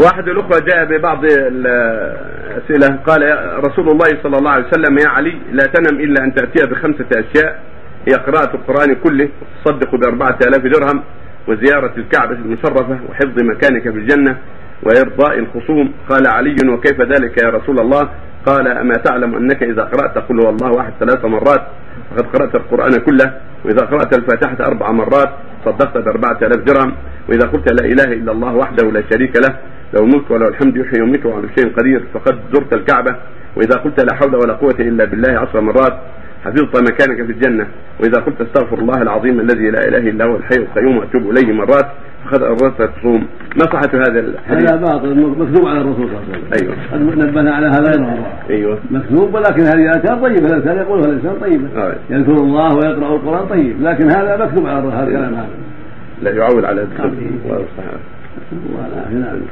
واحد الأخوة جاء ببعض الأسئلة. قال يا رسول الله صلى الله عليه وسلم يا علي لا تنم إلا أن تأتي بخمسة أشياء. هي قراءة القرآن كله وتصدق بأربعة آلاف درهم وزيارة الكعبة المشرفة وحفظ مكانك في الجنة وإرضاء الخصوم. قال علي وكيف ذلك يا رسول الله؟ قال أما تعلم أنك إذا قرأت قل هو الله أحد ثلاث مرات فقد قرأت القرآن كله وإذا قرأت الفاتحة أربع مرات صدقت بأربعة آلاف درهم. وإذا قلت لا إله إلا الله وحده لا شريك له له الملك وله الحمد يحيي ويميت وعلى كل شيء قدير فقد زرت الكعبة. وإذا قلت لا حول ولا قوة إلا بالله عشر مرات حفظت مكانك في الجنة. وإذا قلت استغفر الله العظيم الذي لا إله إلا هو الحي القيوم وأتوب إليه مرات فقد أردت تصوم. ما صحة هذا الحديث؟ هذا باطل مكتوب على الرسول صلى الله عليه وسلم. أيوه. قد نبهنا على هذا غير مرة أيوه. مكتوب ولكن هذه الأذكار طيبة. الأذكار يقولها الإنسان طيبة آه. يذكر الله ويقرأ القرآن طيب. لكن هذا مكتوب على هذا الكلام هذا. لا يعول على الدخول نعم. الله